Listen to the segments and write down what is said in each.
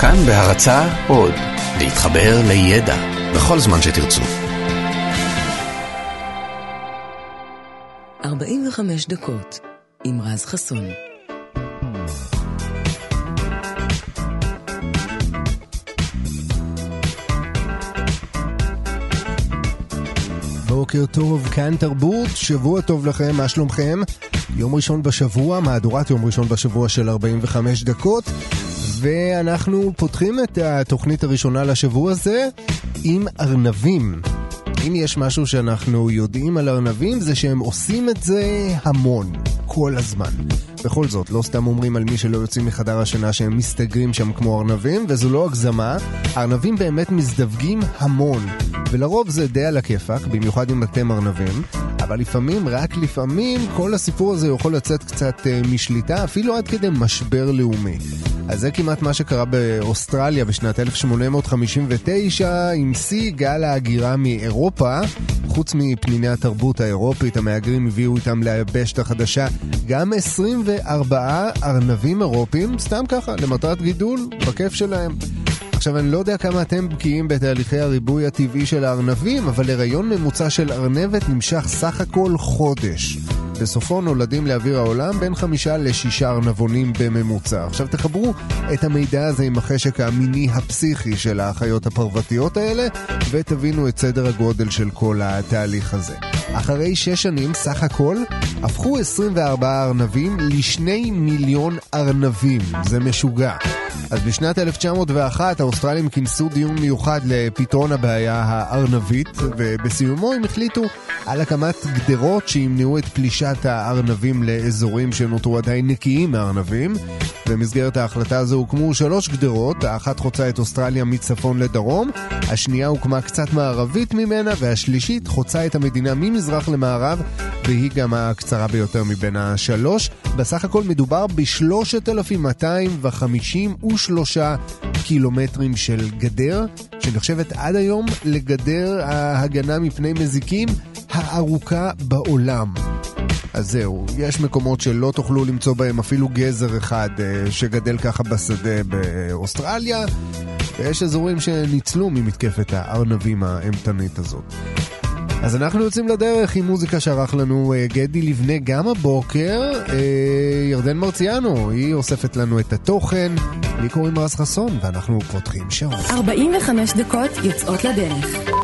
כאן בהרצה עוד, להתחבר לידע בכל זמן שתרצו. 45 דקות עם רז חסון. בוקר טוב, כאן תרבות, שבוע טוב לכם, מה שלומכם? יום ראשון בשבוע, מהדורת יום ראשון בשבוע של 45 דקות, ואנחנו פותחים את התוכנית הראשונה לשבוע הזה עם ארנבים. אם יש משהו שאנחנו יודעים על ארנבים זה שהם עושים את זה המון, כל הזמן. בכל זאת, לא סתם אומרים על מי שלא יוצאים מחדר השינה שהם מסתגרים שם כמו ארנבים, וזו לא הגזמה, הארנבים באמת מזדווגים המון. ולרוב זה די על הכיפאק, במיוחד אם אתם ארנבים, אבל לפעמים, רק לפעמים, כל הסיפור הזה יכול לצאת קצת uh, משליטה, אפילו עד כדי משבר לאומי. אז זה כמעט מה שקרה באוסטרליה בשנת 1859, עם שיא גל ההגירה מאירופה. חוץ מפניני התרבות האירופית, המהגרים הביאו איתם ליבשת החדשה גם 24 ארנבים אירופים, סתם ככה, למטרת גידול, בכיף שלהם. עכשיו, אני לא יודע כמה אתם בקיאים בתהליכי הריבוי הטבעי של הארנבים, אבל הריון ממוצע של ארנבת נמשך סך הכל חודש. בסופו נולדים לאוויר העולם בין חמישה לשישה ארנבונים בממוצע. עכשיו תחברו את המידע הזה עם החשק המיני הפסיכי של האחיות הפרוותיות האלה, ותבינו את סדר הגודל של כל התהליך הזה. אחרי שש שנים, סך הכל, הפכו 24 ארנבים לשני מיליון ארנבים. זה משוגע. אז בשנת 1901 האוסטרלים כינסו דיון מיוחד לפתרון הבעיה הארנבית, ובסיומו הם החליטו על הקמת גדרות שימנעו את פלישת הארנבים לאזורים שנותרו עדיין נקיים מארנבים. במסגרת ההחלטה הזו הוקמו שלוש גדרות, האחת חוצה את אוסטרליה מצפון לדרום, השנייה הוקמה קצת מערבית ממנה, והשלישית חוצה את המדינה ממזרח למערב, והיא גם הקצרה ביותר מבין השלוש. בסך הכל מדובר ב-3,253 קילומטרים של גדר, שנחשבת עד היום לגדר ההגנה מפני מזיקים הארוכה בעולם. אז זהו, יש מקומות שלא תוכלו למצוא בהם אפילו גזר אחד אה, שגדל ככה בשדה באוסטרליה, ויש אזורים שניצלו ממתקפת הארנבים האימתנית הזאת. אז אנחנו יוצאים לדרך עם מוזיקה שערך לנו אה, גדי לבנה גם הבוקר. אה, ירדן מרציאנו, היא אוספת לנו את התוכן. לי קוראים רז חסון, ואנחנו פותחים שעון. 45 דקות יוצאות לדרך.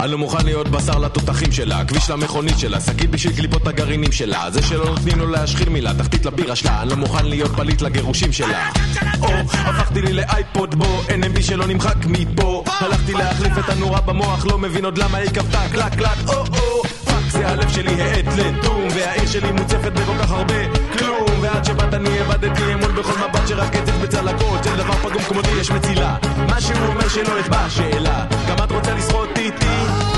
אני לא מוכן להיות בשר לתותחים שלה, כביש למכונית שלה, שקית בשביל קליפות הגרעינים שלה, זה שלא נותנים לו להשחיל מילה, תחתית לבירה שלה, אני לא מוכן להיות פליט לגירושים שלה. או, הפכתי לי לאייפוד בו, NMB שלא נמחק מפה, הלכתי להחליף את הנורה במוח, לא מבין עוד למה היא כבתה קלק קלק, או או זה הלב שלי האט לתום והעיר שלי מוצפת בכל כך הרבה כלום. ועד שבאת אני איבדתי אמון בכל מבט שרק עצב בצלקות. של דבר פגום כמותי יש מצילה. מה שהוא אומר שלא אתבע שאלה. גם את רוצה לשחות איתי?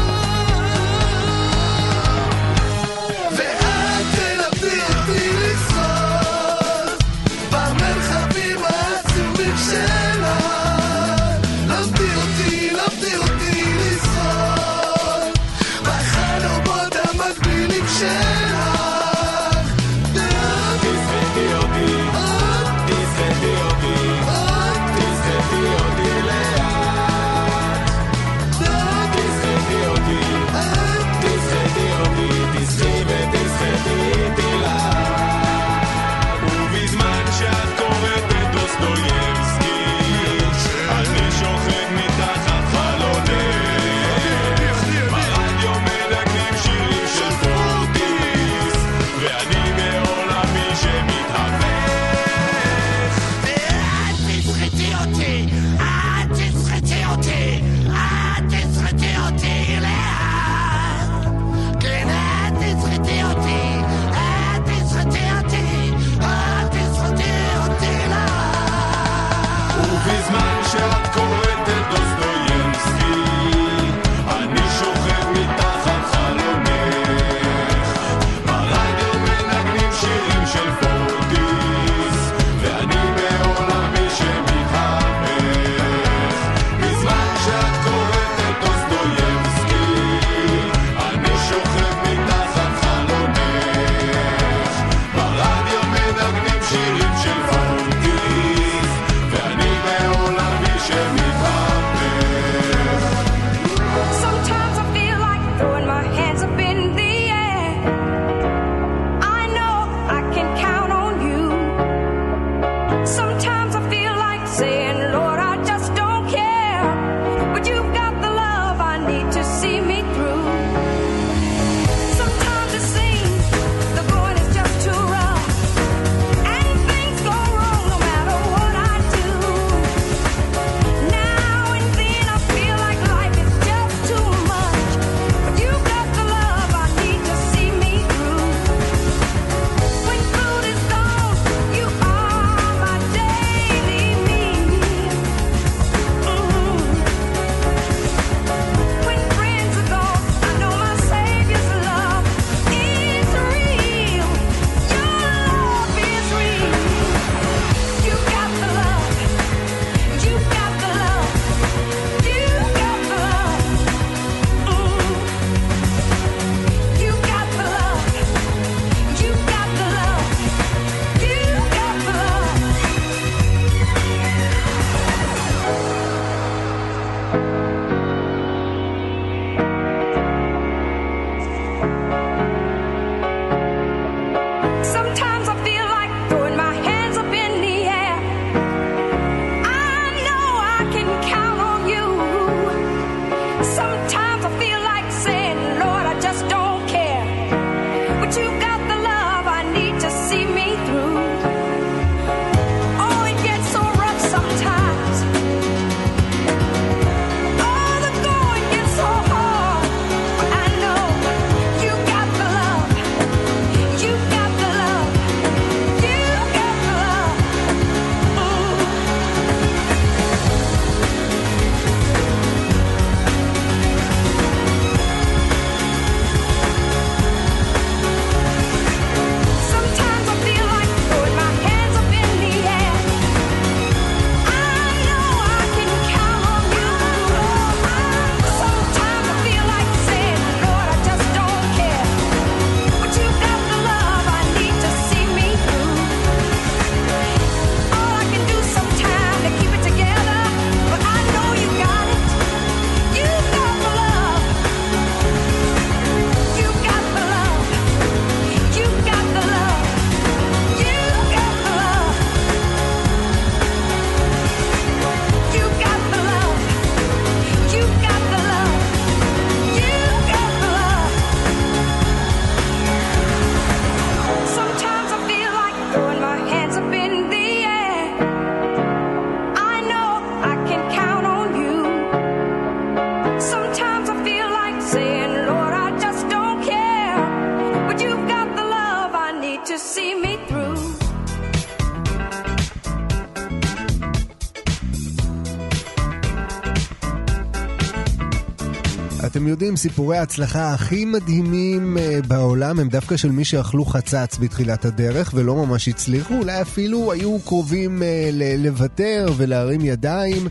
יודעים, סיפורי ההצלחה הכי מדהימים אה, בעולם הם דווקא של מי שאכלו חצץ בתחילת הדרך ולא ממש הצליחו, אולי אפילו היו קרובים אה, לוותר ולהרים ידיים.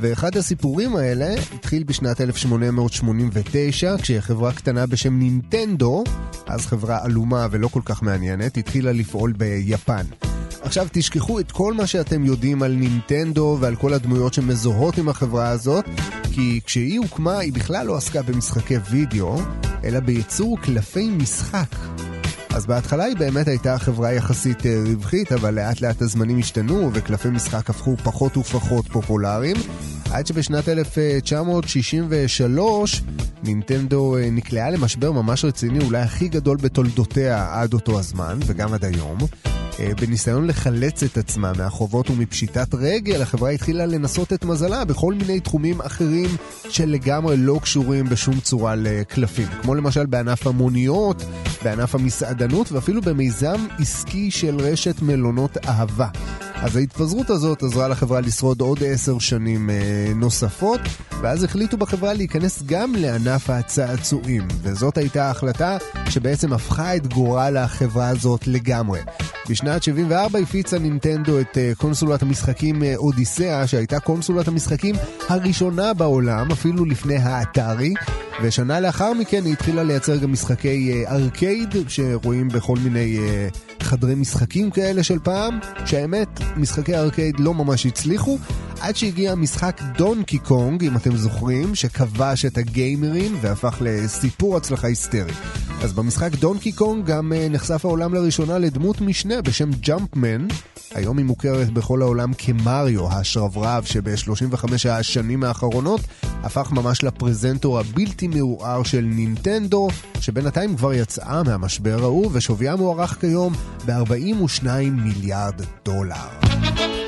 ואחד הסיפורים האלה התחיל בשנת 1889, כשחברה קטנה בשם נינטנדו, אז חברה עלומה ולא כל כך מעניינת, התחילה לפעול ביפן. עכשיו תשכחו את כל מה שאתם יודעים על נינטנדו ועל כל הדמויות שמזוהות עם החברה הזאת, כי כשהיא הוקמה היא בכלל לא עסקה במשחקי וידאו, אלא בייצור קלפי משחק. אז בהתחלה היא באמת הייתה חברה יחסית אה, רווחית, אבל לאט לאט הזמנים השתנו וקלפי משחק הפכו פחות ופחות פופולריים, עד שבשנת 1963 נינטנדו אה, נקלעה למשבר ממש רציני, אולי הכי גדול בתולדותיה עד אותו הזמן, וגם עד היום. אה, בניסיון לחלץ את עצמה מהחובות ומפשיטת רגל, החברה התחילה לנסות את מזלה בכל מיני תחומים אחרים שלגמרי לא קשורים בשום צורה לקלפים. כמו למשל בענף המוניות, בענף המסעדנות ואפילו במיזם עסקי של רשת מלונות אהבה. אז ההתפזרות הזאת עזרה לחברה לשרוד עוד עשר שנים אה, נוספות, ואז החליטו בחברה להיכנס גם לענף הצעצועים, וזאת הייתה ההחלטה שבעצם הפכה את גורל החברה הזאת לגמרי. בשנת 74 הפיצה נינטנדו את אה, קונסולת המשחקים אה, אודיסאה, שהייתה קונסולת המשחקים הראשונה בעולם, אפילו לפני האתרי, ושנה לאחר מכן היא התחילה לייצר גם משחקי ארקייד, שרואים בכל מיני חדרי משחקים כאלה של פעם, שהאמת, משחקי ארקייד לא ממש הצליחו, עד שהגיע משחק דונקי קונג, אם אתם זוכרים, שכבש את הגיימרים והפך לסיפור הצלחה היסטרי. אז במשחק דונקי קונג גם uh, נחשף העולם לראשונה לדמות משנה בשם ג'אמפמן. היום היא מוכרת בכל העולם כמריו, השרברב שב-35 השנים האחרונות הפך ממש לפרזנטור הבלתי מעורער של נינטנדו, שבינתיים כבר יצאה מהמשבר ההוא ושוויה מוערך כיום ב-42 מיליארד דולר.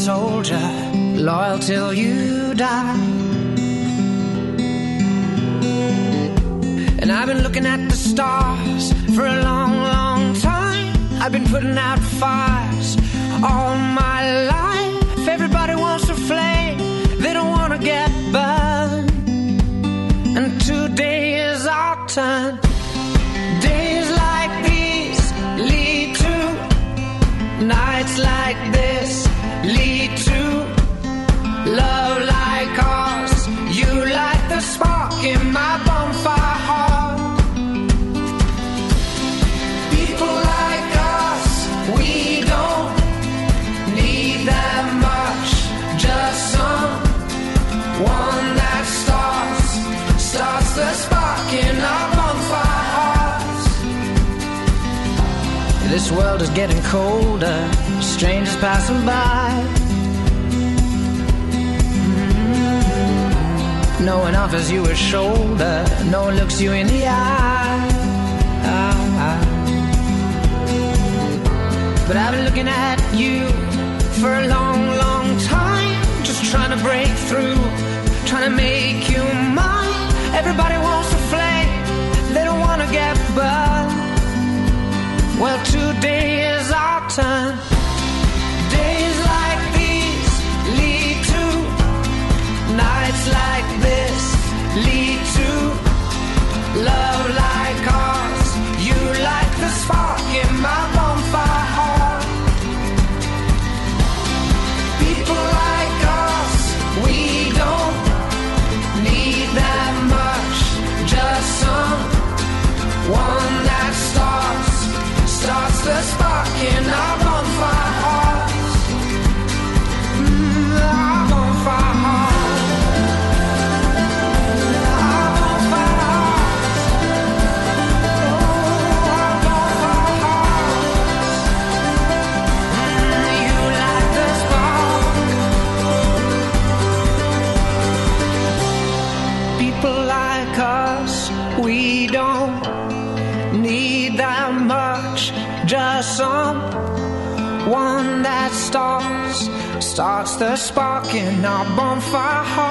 Soldier, loyal till you die. And I've been looking at the stars for a long, long time. I've been putting out fires all my life. Everybody wants a flame, they don't want to get burned. And today is our turn. World is getting colder, strangers passing by. Mm-hmm. No one offers you a shoulder, no one looks you in the eye. But I've been looking at you for a long, long time, just trying to break through, trying to make you mine. Everybody wants a flame, they don't want to get burned. Well, today is our turn. Days like these lead to nights like this lead to the spark in our bonfire hearts.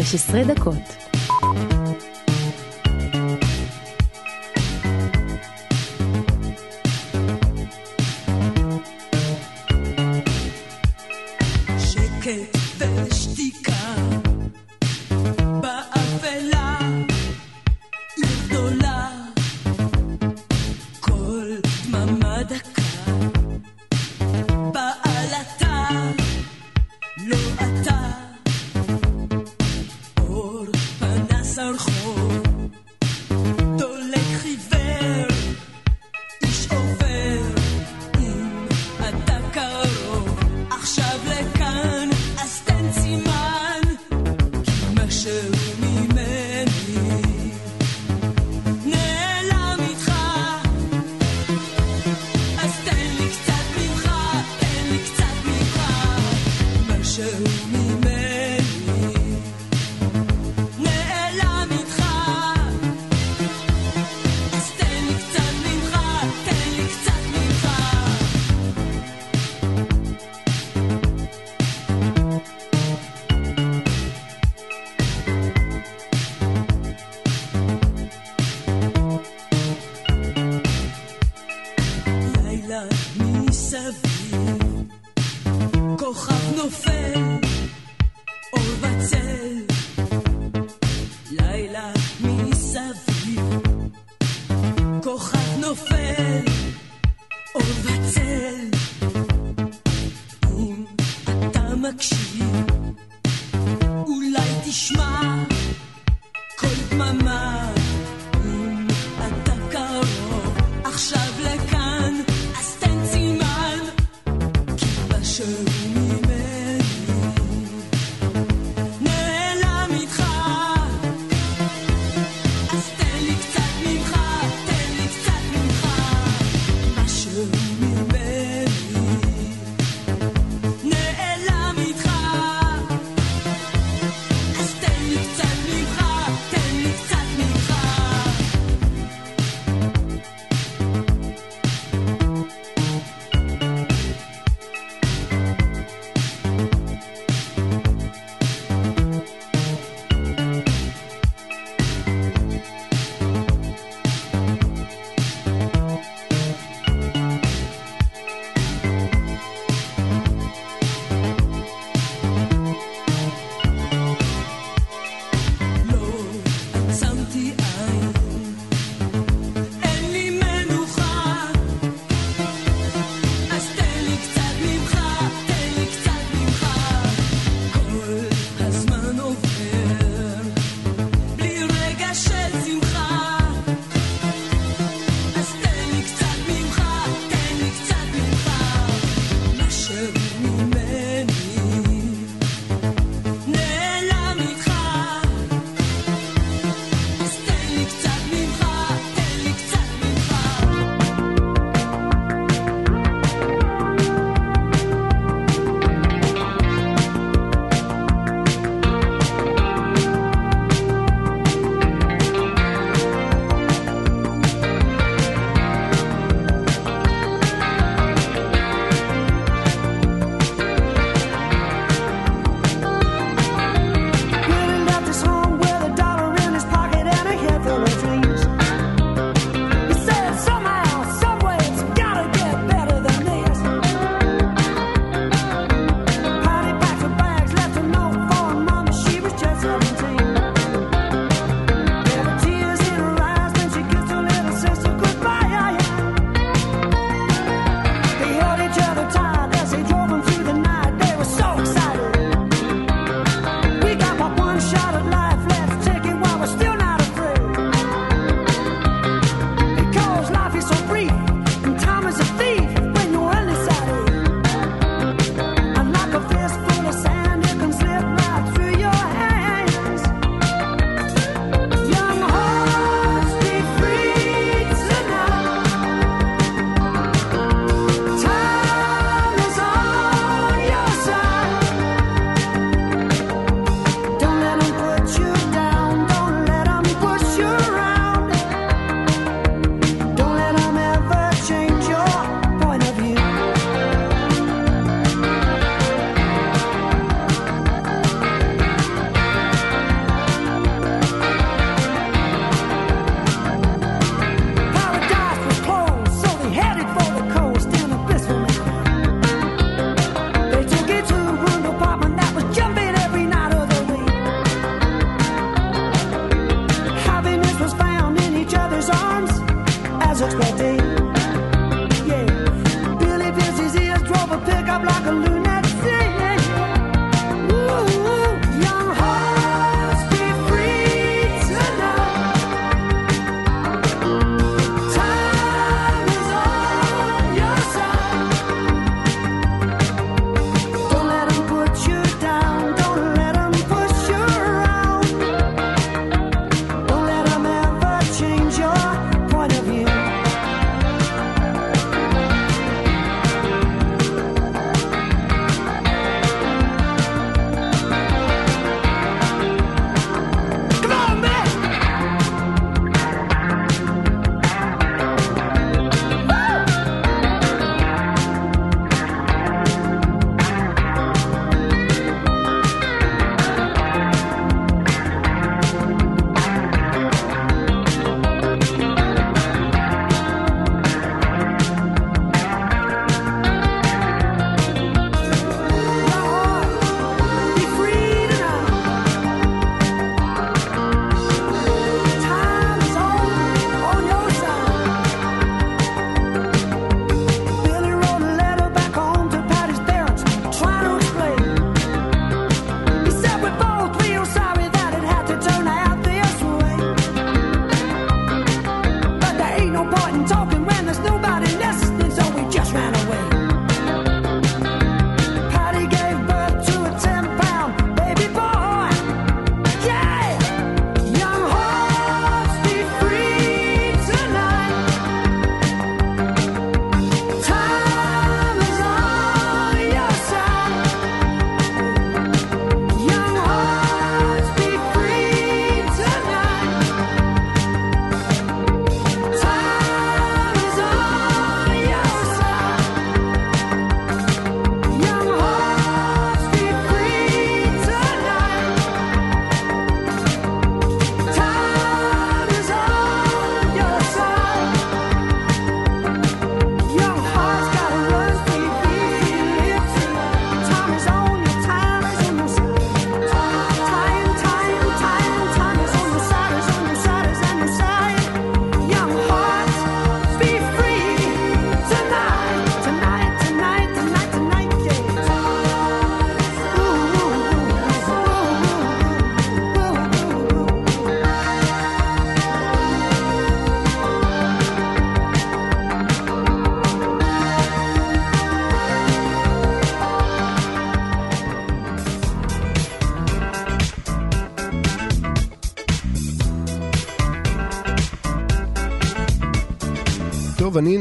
15 דקות.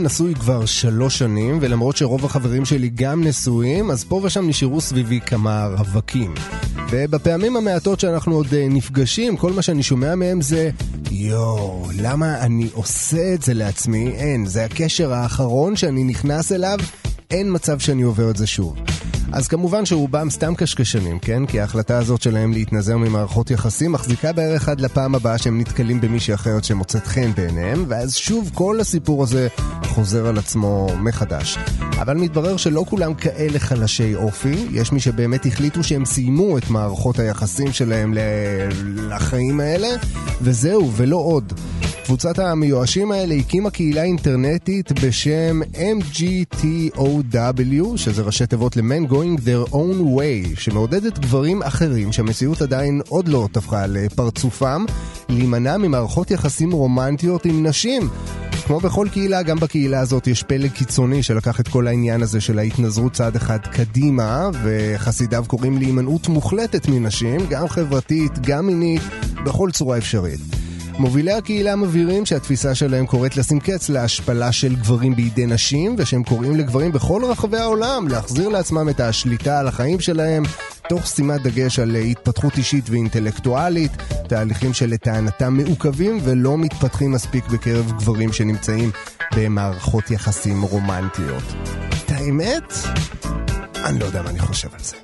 נשוי כבר שלוש שנים, ולמרות שרוב החברים שלי גם נשואים, אז פה ושם נשארו סביבי כמה רווקים. ובפעמים המעטות שאנחנו עוד אה, נפגשים, כל מה שאני שומע מהם זה יואו, למה אני עושה את זה לעצמי? אין, זה הקשר האחרון שאני נכנס אליו, אין מצב שאני עובר את זה שוב. אז כמובן שרובם סתם קשקשנים, כן? כי ההחלטה הזאת שלהם להתנזר ממערכות יחסים מחזיקה בערך עד לפעם הבאה שהם נתקלים במישהי אחרת שמוצאת חן בעיניהם, ואז שוב כל הסיפור הזה חוזר על עצמו מחדש. אבל מתברר שלא כולם כאלה חלשי אופי, יש מי שבאמת החליטו שהם סיימו את מערכות היחסים שלהם ל- לחיים האלה, וזהו, ולא עוד. קבוצת המיואשים האלה הקימה קהילה אינטרנטית בשם MGTOW, שזה ראשי תיבות ל-Men Going Their Own Way, שמעודדת גברים אחרים שהמציאות עדיין עוד לא טפחה לפרצופם, להימנע ממערכות יחסים רומנטיות עם נשים. כמו בכל קהילה, גם בקהילה הזאת יש פלג קיצוני שלקח את כל העניין הזה של ההתנזרות צעד אחד קדימה, וחסידיו קוראים להימנעות מוחלטת מנשים, גם חברתית, גם מינית, בכל צורה אפשרית. מובילי הקהילה מבהירים שהתפיסה שלהם קוראת לשים קץ להשפלה של גברים בידי נשים, ושהם קוראים לגברים בכל רחבי העולם להחזיר לעצמם את השליטה על החיים שלהם, תוך שימת דגש על התפתחות אישית ואינטלקטואלית, תהליכים שלטענתם מעוכבים ולא מתפתחים מספיק בקרב גברים שנמצאים במערכות יחסים רומנטיות. את האמת? אני לא יודע מה אני חושב על זה.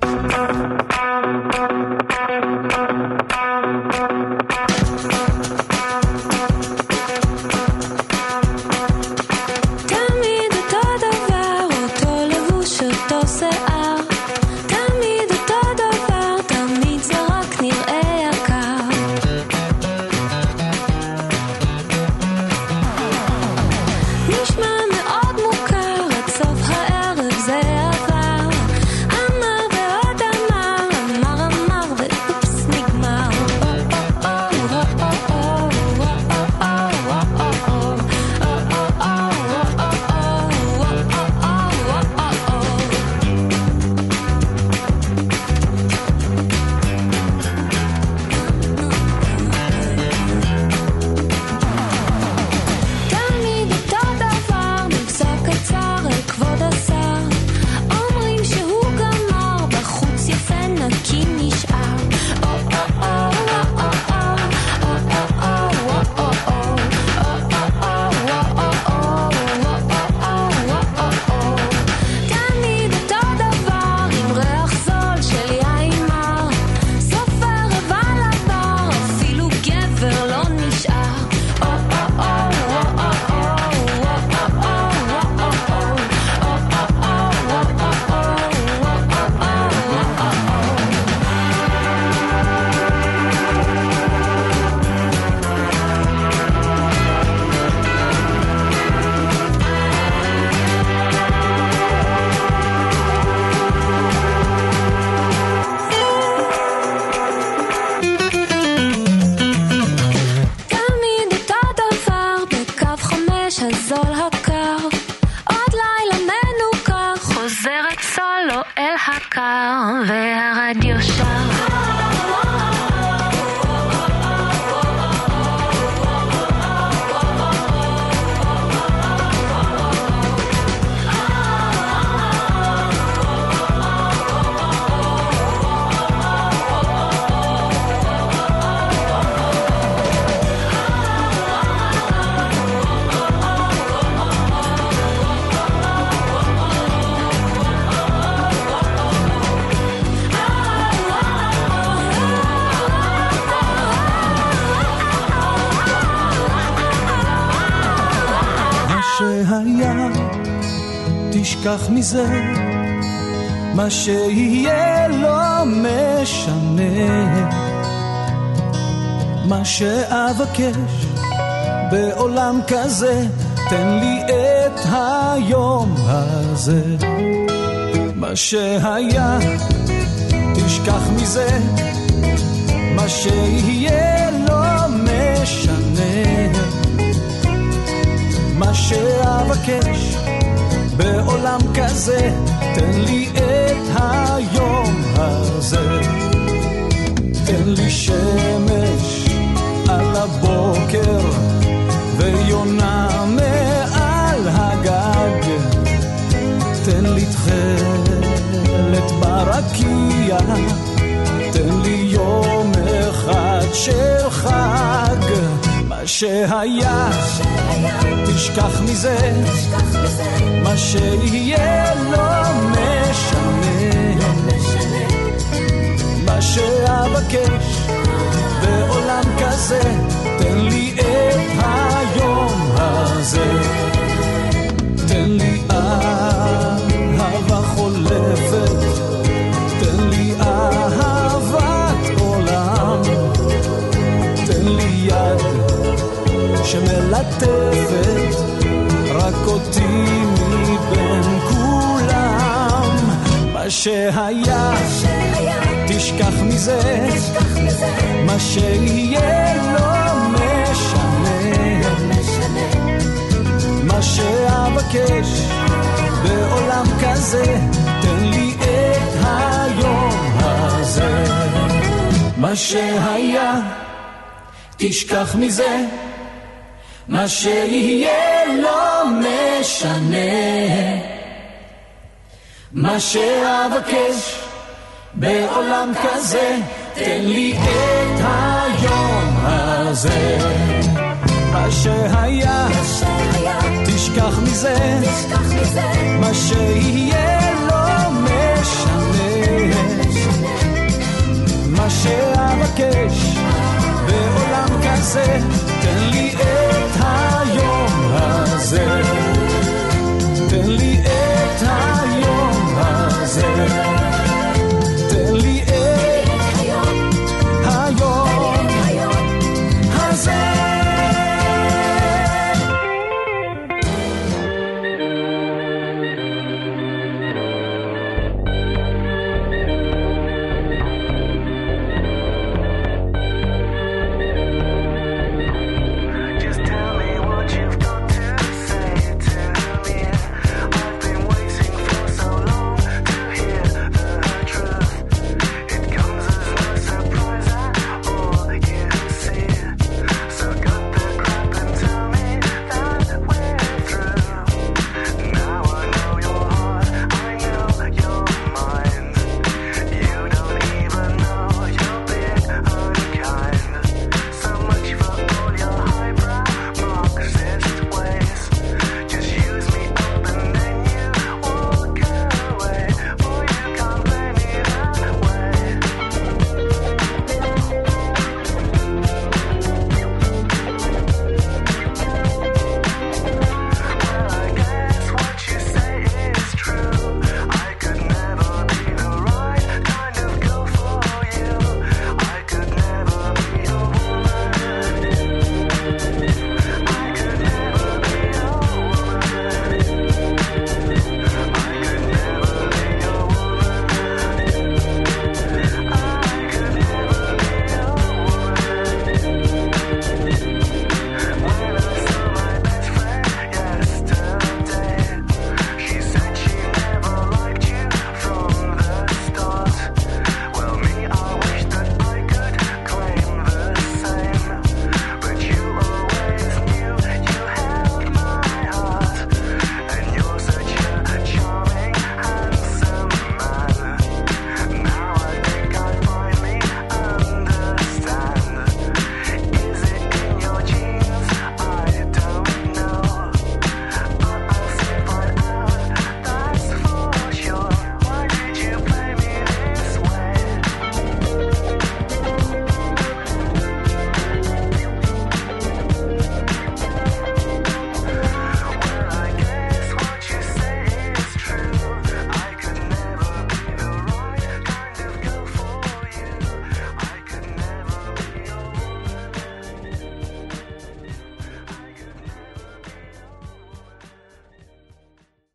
תשכח מזה, מה שיהיה לא משנה. מה שאבקש בעולם כזה, תן לי את היום הזה. מה שהיה, תשכח מזה, מה שיהיה לא משנה. מה שאבקש בעולם כזה, תן לי את היום הזה. תן לי שמש על הבוקר ויונה מעל הגג. תן לי תכלת ברקיע, תן לי יום אחד ש... שהיה, תשכח מזה, מה שיהיה לא משנה. מה שאבקש בעולם כזה, תן לי את היום הזה. מה שהיה, תשכח מזה, מה שיהיה לא משנה. מה שאבקש בעולם כזה, תן לי את היום הזה. מה שהיה, תשכח מזה, מה שיהיה לא משנה. מה שאבקש בעולם כזה, תן לי את היום הזה. מה שהיה, תשכח מזה, מה שיהיה לא משנה. מה שאבקש בעולם כזה, תן לי את